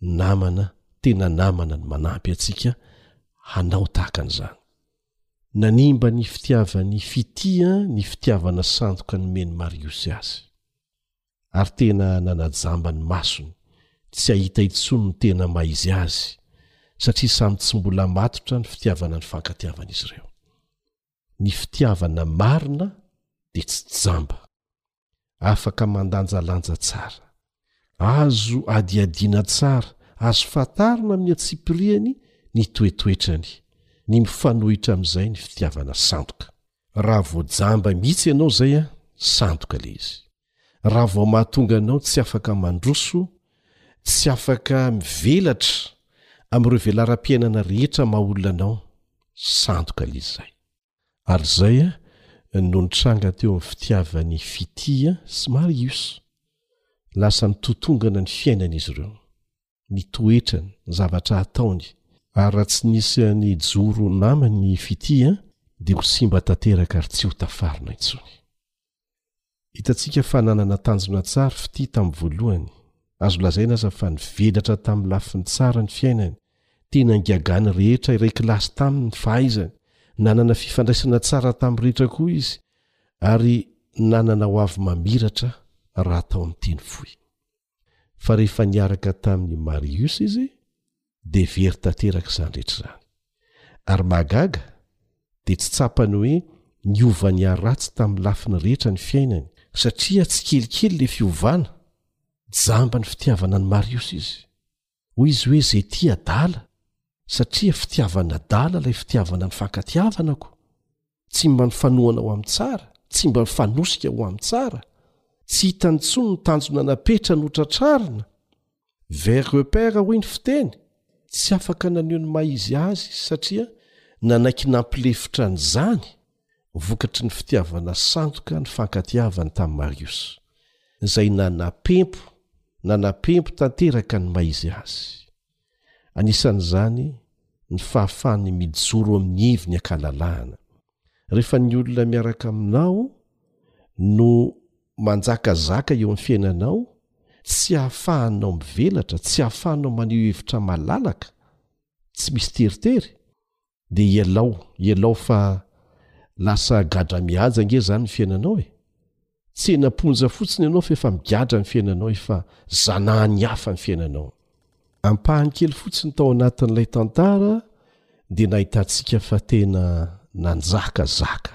Namana, tena namana no manampy antsika hanao tahaka an'izany. Nanimba ny fitiavan'i Fitia ny fitiavana sandoka nomen'i Mariosy azy. ary tena nanajamba ny masony tsy hahita intsony ny tena maha izy azy, satria samy tsy mbola matotra ny fitiavana nifankatiavan'izy ireo. Ny fitiavana marina dia tsy jamba. Afaka mandanjalanja tsara. Azo adihadiana tsara, azo fantarina amin'ny antsipiriany ny toetoetrany, ny mifanohitra amin'izay ny fitiavana sandoka. raha vao jamba mihitsy ianao zay a sandoka le izy raha vao mahatonga anao tsy afaka mandroso tsy afaka mivelatra am'ireo velaram-piainana rehetra maha olona anao sandoka le izy zay ary zay a no nitranga teo amin'ny fitiavany fitia sy marius lasa nitotongana ny fiainan'izy ireo ny toetrany, ny zavatra ataony. Ary raha tsy nisy an'i Joro namany ny fitia dia ho simba tanteraka ary tsy ho tafarina intsony. Hitantsika fa nanana tanjona tsara fitia tamin'ny voalohany. Azo lazaina aza fa nivelatra tamin'ny lafiny tsara ny fiainany. Tena ngiagan'ny rehetra iray kilasy taminy ny fahaizany. Nanana fifandraisana tsara tamin'ny rehetra koa izy ary nanana hoavy mamiratra raha atao amin'ny teny fohy. fa rehefa niaraka tamin'i Marius izy dia very tanteraka izany rehetra izany. Ary mahagaga dia tsy tsapany hoe niova niharatsy tamin'ny lafiny rehetra ny fiainany satria tsikelikely ilay fiovana, jamba ny fitiavana an'i Marius izy. hoy izy hoe izay tia adala satria fitiavana adala ilay fitiavana nifankatiavana ko tsy mba nifanohana ho amin'ny tsara tsy mba mifanosika ho amin'ny tsara tsy hitany tsony ny tanjona napetra no tratrarina ver repere hoy ny fiteny tsy afaka naneo ny mahizy azy satria nanaiky nampilefitra an'izany vokatry ny fitiavana sandoka nifankatiavany tamin'i Mariosy, izay nanapempo nanapempo tanteraka ny maha izy azy. Anisan'izany ny fahafahany mijoro amin'ny heviny an-kalalahana. Rehefa ny olona miaraka aminao no manjakazaka eo amin'ny fiainanao, tsy ahafahanao mivelatra, tsy ahafahanao maneho hevitra malalaka, tsy misy teritery, dia ialao ialao fa lasa gadra mihaja ange zany ny fiainanao e tsy ena ponja fotsiny ianao fa efa migadra ny fiainanao efa zanahany hafa ny fiainanao ampahany kely fotsiny tao anatin'ilay tantara dia nahitantsika fa tena nanjaka zaka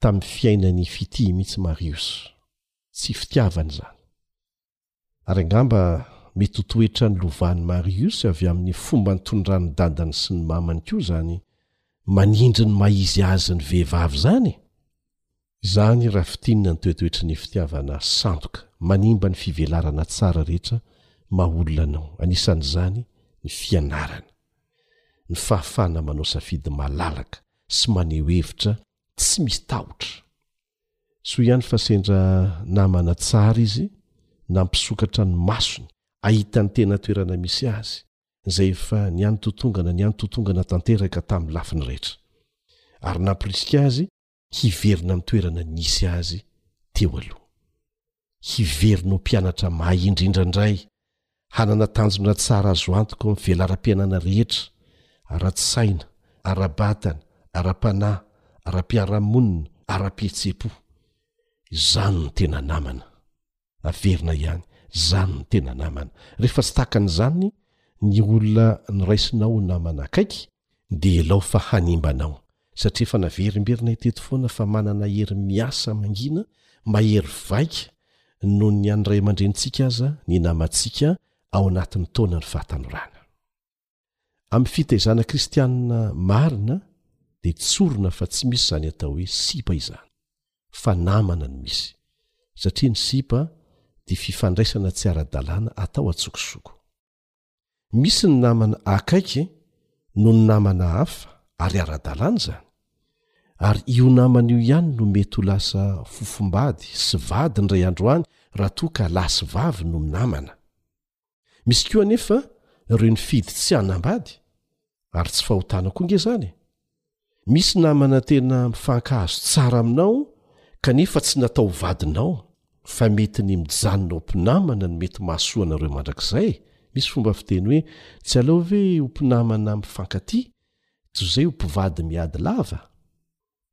tamin'ny fiainany fitia mitsy marios tsy fitiavana izany Ary angamba mety ho toetra nilovan'i Marius avy amin'ny fomba nitondran'ny dadany sy ny mamany koa izany manindry ny maha izy azy ny vehivavy izany e! Izany raha fintinina ny toetoetry ny fitiavana sandoka manimba ny fivelarana tsara rehetra maha olona anao, anisan'izany ny fianarana, ny fahafahana manao safidy malalaka sy maneho hevitra tsy misy tahotra, Soa ihany fa sendra namana tsara izy nampisokatra ny masony ahita ny tena toerana misy azy, izay efa niantotongana niantotongana tanteraka tamin'ny lafiny rehetra. Ary nampirisika azy hiverina amin'ny toerana nisy azy teo aloha. hiverina ho mpianatra mahay indrindra indray, hanana tanjona tsara azo antoka amin'ny velaram-piainana rehetra, ara-tsaina, ara-batana, ara-panahy, ara-piarahamonina, ara-pihetseham-po. Izany no tena namana. Averina ihany, izany no tena namana. Rehefa tsy tahaka an'izany ny olona noraisinao ho namana akaiky, dia elao fa hanimba anao, satria efa naverimberina teto foana fa manana hery miasa mangina, mahery vaika noho ny an'ny ray aman-drenintsika aza ny namantsika ao anatin'ny taonan'ny fahatanorana. Amin'ny fitaizana kristiana marina dia tsorina fa tsy misy izany atao hoe sipa izany, fa namana no misy, satria ny sipa dia fifandraisana tsy ara-dalàna atao an-tsokosoko. Misy ny namana akaiky noho ny namana hafa ary ara-dalàna izany. Ary io namana io ihany no mety ho lasa fofombady sy vadiny indray andro any raha toa ka lahy sy vavy no namana. Misy koa anefa ireo nifidy tsy hanambady, ary tsy fahotana koa ange izany e! Misy namana tena mifankahazo tsara aminao kanefa tsy natao ho vadinao fa mety ny mijanona ho mpinamana no mety mahasoa anareo mandrakizay, misy fomba fiteny hoe tsy aleo ve ho mpinamana mifankatia toy izay ho mpivady miady lava?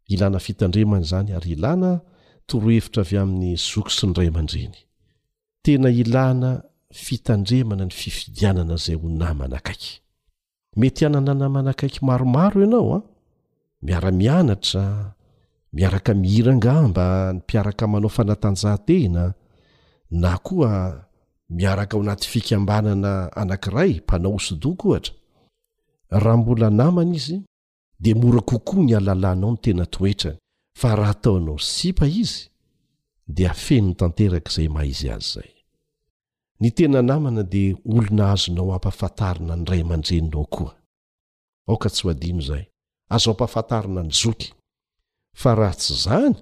Ilana fitandremana izany ary ilana torohevitra avy amin'ny zoky sy ny ray aman-dreny. Tena ilana fitandremana ny fifidianana izay ho namana akaiky. Mety hanana namana akaiky maromaro ianao an! Miara-mianatra, miaraka mihira angamba ny mpiaraka manao fanatanjahantena, na koa miaraka ao anaty fikambanana anankiray mpanao hosodoko, ohatra. Raha mbola namana izy, dia mora kokoa ny halalanao ny tena toetrany fa raha ataonao sipa izy dia afeniny tanteraka izay maha izy azy izay. Ny tena namana dia olona azonao ampahafantarina ny ray aman-dreninao koa. Aoka tsy ho adino izay, azo ampahafantarina ny zoky. Fa raha tsy izany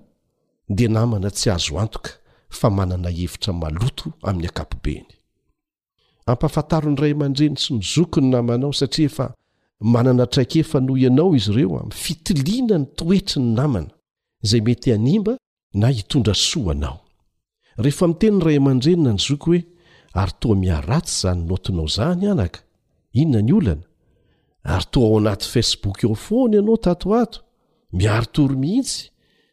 dia namana tsy azo antoka fa manana hevitra maloto amin'ny ankapobeny. Ampafantaro ny ray aman-dreny sy ny zoky ny namanao satria efa manana traikefa noho ianao izy ireo amin'ny fitiliana ny toetry ny namana, izay mety hanimba na hitondra soa anao. Rehefa miteny ny ray aman-dreny na ny zoky hoe Ary toa miharatsy izany naotinao izany, anaka. Inona ny olana? Ary toa ao anaty Facebook ao foana ianao tato ho ato. Miari-tory mihitsy,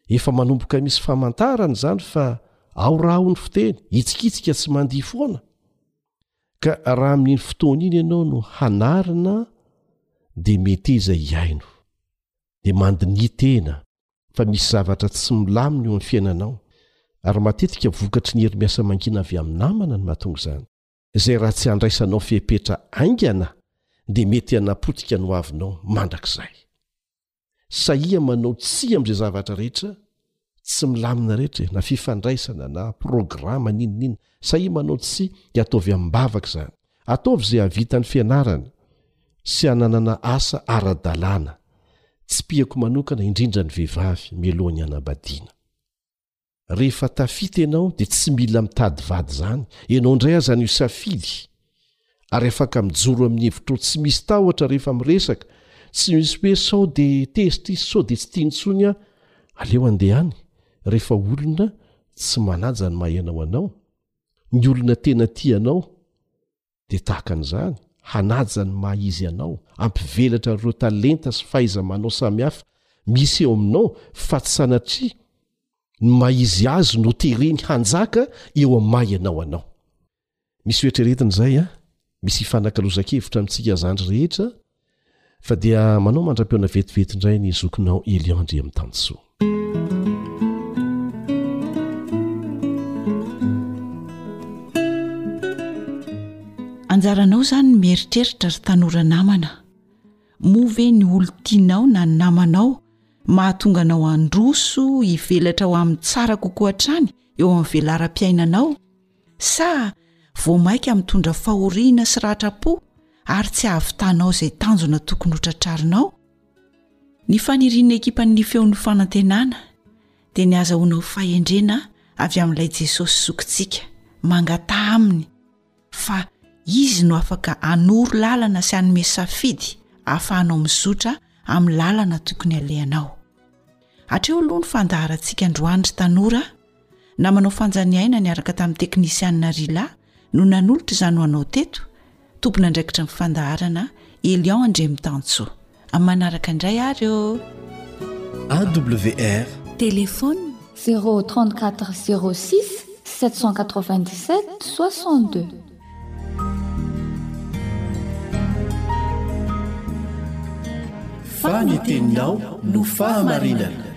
efa manomboka misy famantarana izany fa ao raha ao ny fiteny, hitsikitsika tsy mandihy foana. Ka raha amin'iny fotoana iny ianao no hanarina dia meteza hihaino. Dia mandiniha tena fa misy zavatra tsy milamina eo amin'ny fiainanao, ary matetika vokatry ny herimiasa mangina avy amin'ny namana no mahatonga izany. izay raha tsy andraisanao fepetra haingana dia mety hanapotika ny hoavinao mandrakizay. Sahia manao tsia amin'izay zavatra rehetra tsy milamina rehetra e, na fifandraisana na programa n'inon'inona. Sahia manao tsia dia ataovy amim-bavaka izany. Ataovy izay hahavita ny fianarana sy hananana asa ara-dalàna. Tsipihako manokana indrindra ny vehivavy mialohan'ny hanambadiana. rehefa tafita ianao dia tsy mila mitady vady izany ianao indray azany io safidy ary afaka mijoro amin'ny hevitrao tsy misy tahotra rehefa miresaka tsy misy hoe sao de teztrisy sao de tsy tiantsony aho aleo andehany rehefa olona tsy manaja ny mahainao anao ny olona tena ti anao dia tahaka an'izany, hanaja ny maha izy anao, ampivelatra ireo talenta sy fahaiza-manao samihafa misy eo aminao fa tsy sanatria ny maha izy azy no tereny hanjaka eo amin'ny maha ianao anao. Misy hoeritreretina izay an! Misy ifanakalozan-kevitra amintsika zandry rehetra Fa dia manao mandra-peona vetivety indray ny zokinao Elion ndry amin'i Tansoa. Anjaranao izany ny mieritreritra ry tanora namana. Moa ve ny olon-tianao na ny namanao mahatonga anao handroso hivelatra ho amin'ny tsara kokoa hatrany eo amin'ny velaram-piainanao? Sa vao mainka mitondra fahoriana sy ratram-po ary tsy hahavitanao izay tanjona tokony ho tratrarinao? Ny fanirian'ny ekipan'ny Feon'ny Fanantenana dia ny azahoanao fahendrena avy amin'ilay Jesosy zokintsika. Mangataha Aminy fa Izy no afaka hanoro lalana sy hanome safidy ahafahanao mizotra amin'ny lalana tokony halehanao. Hatreo aloha ny fandaharantsika androany ry tanora a! Na manao fanjaniaina niaraka tamin'ny teknisianina Rila no nanolotra izany ho anao teto, tompon'andraikitra ny fandaharana Elion Andriamitansoa. Amin'ny manaraka indray ary ô! AWR Téléphone 034 06 797 62 Fa ny teninao no fahamarinana.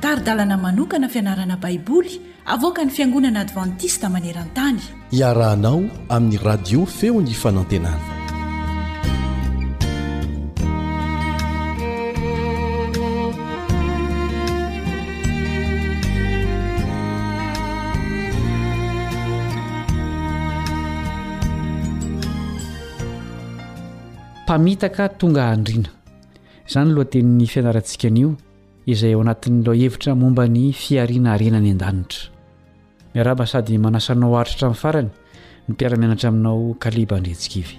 Tari-dalana manokana fianarana Baiboly avoakan'ny Fiangonana Advantista maneran-tany. Iarahanao amin'ny radio feo ny fanantenana mpamitaka tonga andriana izany loha tenin'ny fianarantsika anio izay ao anatin'ny loahevitra momba ny fiariana arena any an-danitra Miarahaba sady manasa anao haharitra hatramin'ny farany ny mpiara-mianatra aminao Kaliba Andriantsikivy.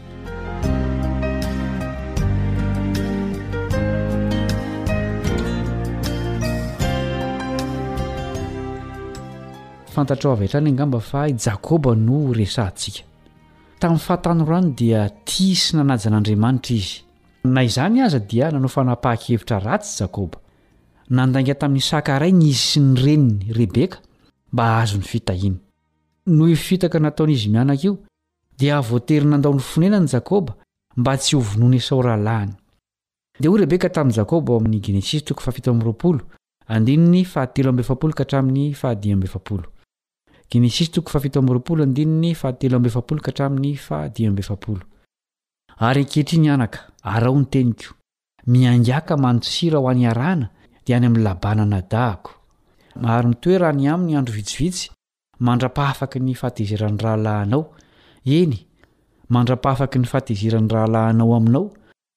Fantatrao avy hatrany angamba fa i Jakoba no resahantsika. Tamin'ny fahatanorany dia tia sy nanaja an'Andriamanitra izy. Na izany aza dia nanao fanapahan-kevitra ratsy i Jakoba. Nandainga tamin'i Isaka rainy izy sy ny reniny, Rebeka, mba hahazo ny fitahiany. Noho io fitaka nataon'izy mianaka io, dia voatery nandao ny fonenany Jakoba mba tsy ho vonoin'i Esao rahalahiny. Dia hoy Rebeka tamin'i Jakoba ao amin'ny Genesisy toko fahafito amby roapolo, andininy fahatelo amby efapolo ka hatramin'ny fahadimy amby efapolo. Genesisy toko fahafito amby roapolo andininy fahatelo amby efapolo ka hatramin'ny fahadimy amby efapolo. Ary ankehitriny anaka, araho ny teniko. Miangiaka manin-tsira ho any Arana dia any amin'ny Labana nadahako. Ary mitoera any aminy andro vitsivitsy mandra-pahafaky ny fahatezeran'ny rahalahinao, eny, mandra-pahafaky ny fahatezeran'ny rahalahinao aminao,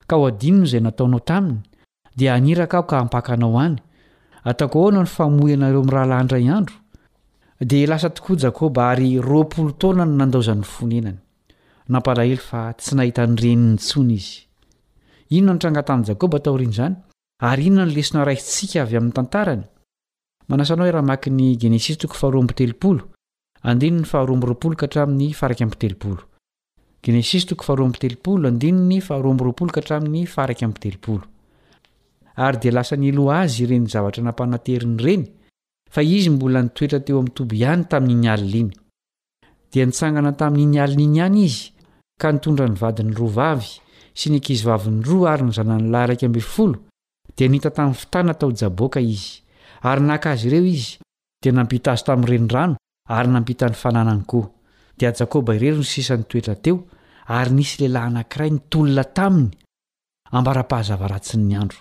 ka ho adinony izay nataonao taminy, dia haniraka aho ka hampaka anao any. Ataoko ahoana ny famoy anareo mirahalahy indray andro? Dia lasa tokoa Jakoba, ary roapolo taona no nandaozany ny fonenany. Nampalahelo fa tsy nahita ny reniny intsony izy. Inona no tranga tamin'i Jakoba taorian'izany, ary inona no lesona raisintsika avy amin'ny tantarany? Manasa anao hiara-hamaky ny Genesisy toko faharoa amby telopolo, andininy faharoa amby roapolo ka hatramin'ny faharaika amby telopolo. Genesisy toko faharoa amby telopolo, andininy faharoa amby roapolo ka hatramin'ny faharaika amby telopolo. Ary dia lasa nialoha azy ireny zavatra nampananteriny ireny, fa izy mbola nitoetra teo amin'ny toby ihany tamin'iny alina iny. Dia nitsangana tamin'iny alina iny ihany izy ka nitondra ny vadiny roa vavy sy ny ankizivaviny roa ary ny zanany lahy iraika ambin'ny folo, dia nita tamin'ny fitana tao Jaboka izy. Ary naka azy ireo izy, dia nampita azy tamin'ny renirano ary nampita ny fananany koa. Dia Jakoba irery no sisa nitoetra teo, ary nisy lehilahy anankiray nitolona taminy, ambara-pahazava ratsin'ny andro.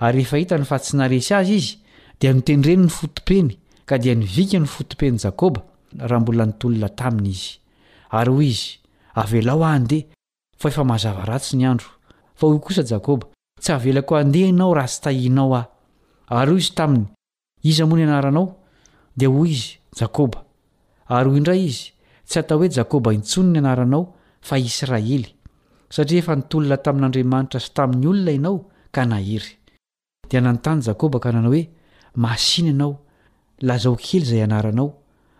Ary rehefa hitany fa tsy naharesy azy izy, dia notendreny ny fotopeny, ka dia nivika ny fotopen'i Jakoba, raha mbola nitolona taminy izy. Ary hoy izy, Avelao aho handeha, fa efa mazava ratsy ny andro. Fa hoy kosa Jakoba, Tsy havelako handeha ianao raha tsy tahianao aho. Ary hoy izy taminy, Iza moa ny anaranao? Dia hoy izy, Jakoba. Ary hoy indray izy, Tsy atao hoe Jakoba intsony ny anaranao, fa Israely, satria efa nitolona tamin'Andriamanitra sy tamin'ny olona ianao ka nahery. Dia nanontany Jakoba ka nanao hoe, Masìna ianao, lazao kely izay anaranao.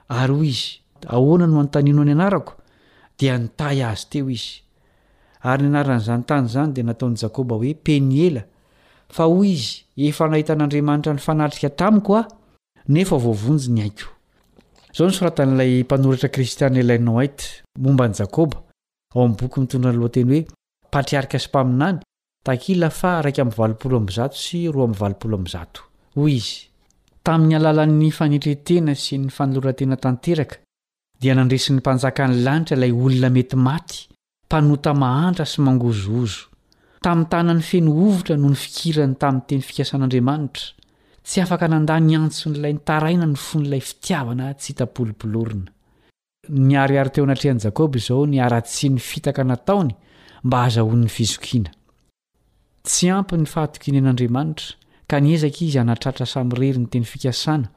Ary hoy izy, Ahoana no anontanionao ny anarako? Dia nitahy azy teo izy. Ary ny anaran'izany tany izany dia nataon'i Jakoba hoe Peniela, fa hoy izy, Efa nahitan'Andriamanitra nifanatrika tamiko aho, nefa voavonjy ny aiko. Izao no soratan'ilay mpanoratra kristiana Ellen White momba an'i Jakoba, ao amin'ny boky mitondra ny lohateny hoe Patriarika sy Mpaminany, takila faha iraika amby valopolo amby zato sy roa amby valopolo amby zato. Hoy izy, Tamin'ny alalan'ny fanetren-tena sy ny fanoloran-tena tanteraka Dia nandresy ny Mpanjakan'ny lanitra ilay olona mety maty, mpanota mahantra sy mangozohozo. Tamin'ny tanany feno hovitra no nifikirany tamin'ny teny fikasan'Andriamanitra. Tsy afaka nandà ny antson'ilay nitaraina ny fon'ilay fitiavana tsy hita polopolorina. Niharihary teo anatrehan'i Jakoba izao ny haratsian'ny fitaka nataony mba hahazahoany fizokiana. Tsy ampy ny fahatokiany an'Andriamanitra, ka niezaka izy hanatratra samirery ny teny fikasana,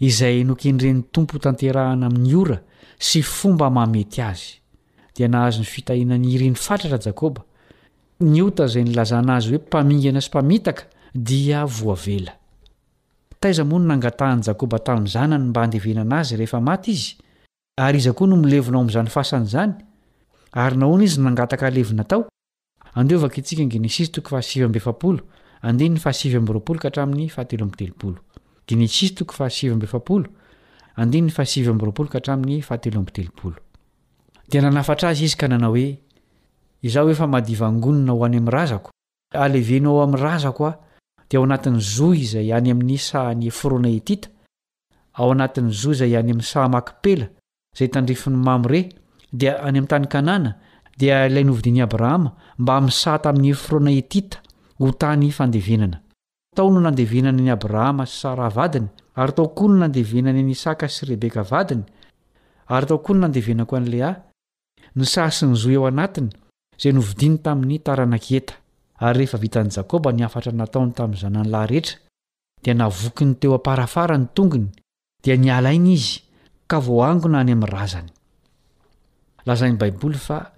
izay nokendren'ny Tompo hotanterahana amin'ny ora sy fomba mahamety azy. Dia nahazo ny fitahiana ny iriny fatratra Jakoba. Ny ota izay nilazana azy hoe mpamingana sy mpamitaka dia voavela. Taiza moa no nangatahan'i Jakoba tamin'ny zanany mba handevenana azy rehefa maty izy? Ary iza koa no milevina ao amin'izany fasana izany? Ary nahoana izy no nangataka halevina tao? Andreo vakintsika Genesisy toko fahasivy amby efapolo, andininy fahasivy amby roapolo ka hatramin'ny fahatelo amby telopolo. Genesisy toko fahasivy amby efapolo, andininy fahasivy amby roapolo ka hatramin'ny fahatelo amby telopolo. Dia nanafatra azy izy ka nanao hoe, Izaho efa madivangonina ho any amin'ny razako. Aleveno ao amin'ny razako aho, dia ao anatin'ny zohy izay any amin'ny sahan'i Efrona Hetita, ao anatin'ny zohy izay any amin'ny saha Makpela, izay tandrifin'i Mamre, dia any amin'ny tany Kanana, dia ilay novidian'i Abrahama mba misaha tamin'i Efrona Hetita ho tany fandevenana. Tao no nandevenany an'i Abrahama sy Saraha vadiny, ary tao koa no nandevenany an'i Isaka sy Rebeka vadiny, ary tao koa no nandevenako an'i Lea, ny saha sy ny zohy ao anatiny, izay novidiany tamin'ny taranak'i Heta. Ary rehefa vitan'i Jakoba ny hafatra nataony tamin'ny zanany lahy rehetra, dia navokiny teo am-parafara ny tongony Dia niala aina izy ka voaangona any amin'ny razany. Lazain'ny Baiboly fa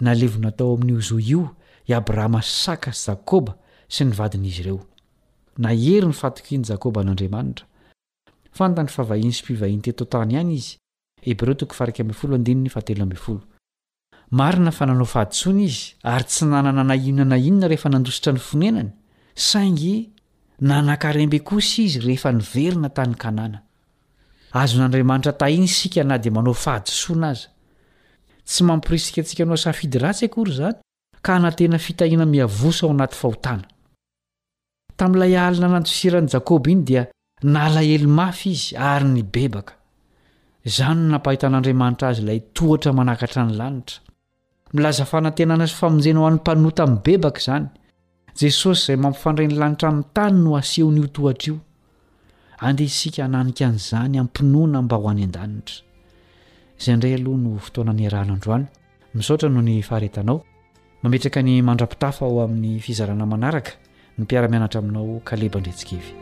nalevina tao amin'io zohy io i Abrahama sy Isaka sy Jakoba sy ny vadin'izy ireo. Nahery ny fahatokian'i Jakoba an'Andriamanitra. Fantany fa vahiny sy mpivahiny teto an-tany ihany izy, Hebreo toko faha-iraika ambin'ny folo, andininy fahatelo ambin'ny folo. Marina fa nanao fahadisoana izy ary tsy nanana na inona na inona rehefa nandositra ny fonenany, saingy nanankarem-be kosa izy rehefa niverina tany Kanana. Azon'Andriamanitra tahina isika na dia manao fahadisoana aza. Tsy mampirisika antsika hanao safidy ratsy akory izany. ka hanantena fitahiana miavosa ao anaty fahotana. Tamin'ilay alina nandosiran'i Jakoba iny dia nalahelo mafy izy ary nibebaka. Izany no nampahitan'Andriamanitra azy ilay tohatra manakatra ny lanitra. Milaza fanantenana sy famonjena ho an'ny mpanota mibebaka izany. Jesosy izay mampifandray ny lanitra amin'ny tany no asehon'io tohatra io. Andeha isika hananika an'izany am-pinoana mba ho any an-danitra. Izay indray aloha no fotoana niarahana androany. Misaotra noho ny faharetanao. Mametraka ny mandra-pitafa ho amin'ny fizarana manaraka ny mpiara-mianatra aminao Kaleba Andriatsikivy.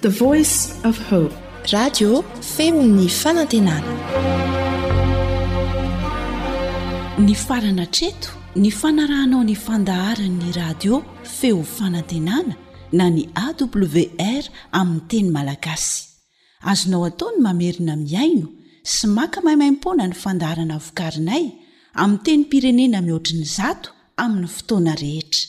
The voice of hope. Radio feon'ny fanantenana. Nifarana hatreto ny fanarahanao ny fandaharan'ny radio feo fanantenana na ny AWR amin'ny teny malagasy. Azonao atao ny mamerina mihaino sy maka maimaimpoana ny fandaharana vokarinay amin'ny tenim-pirenena mihoatry ny zato amin'ny fotoana rehetra.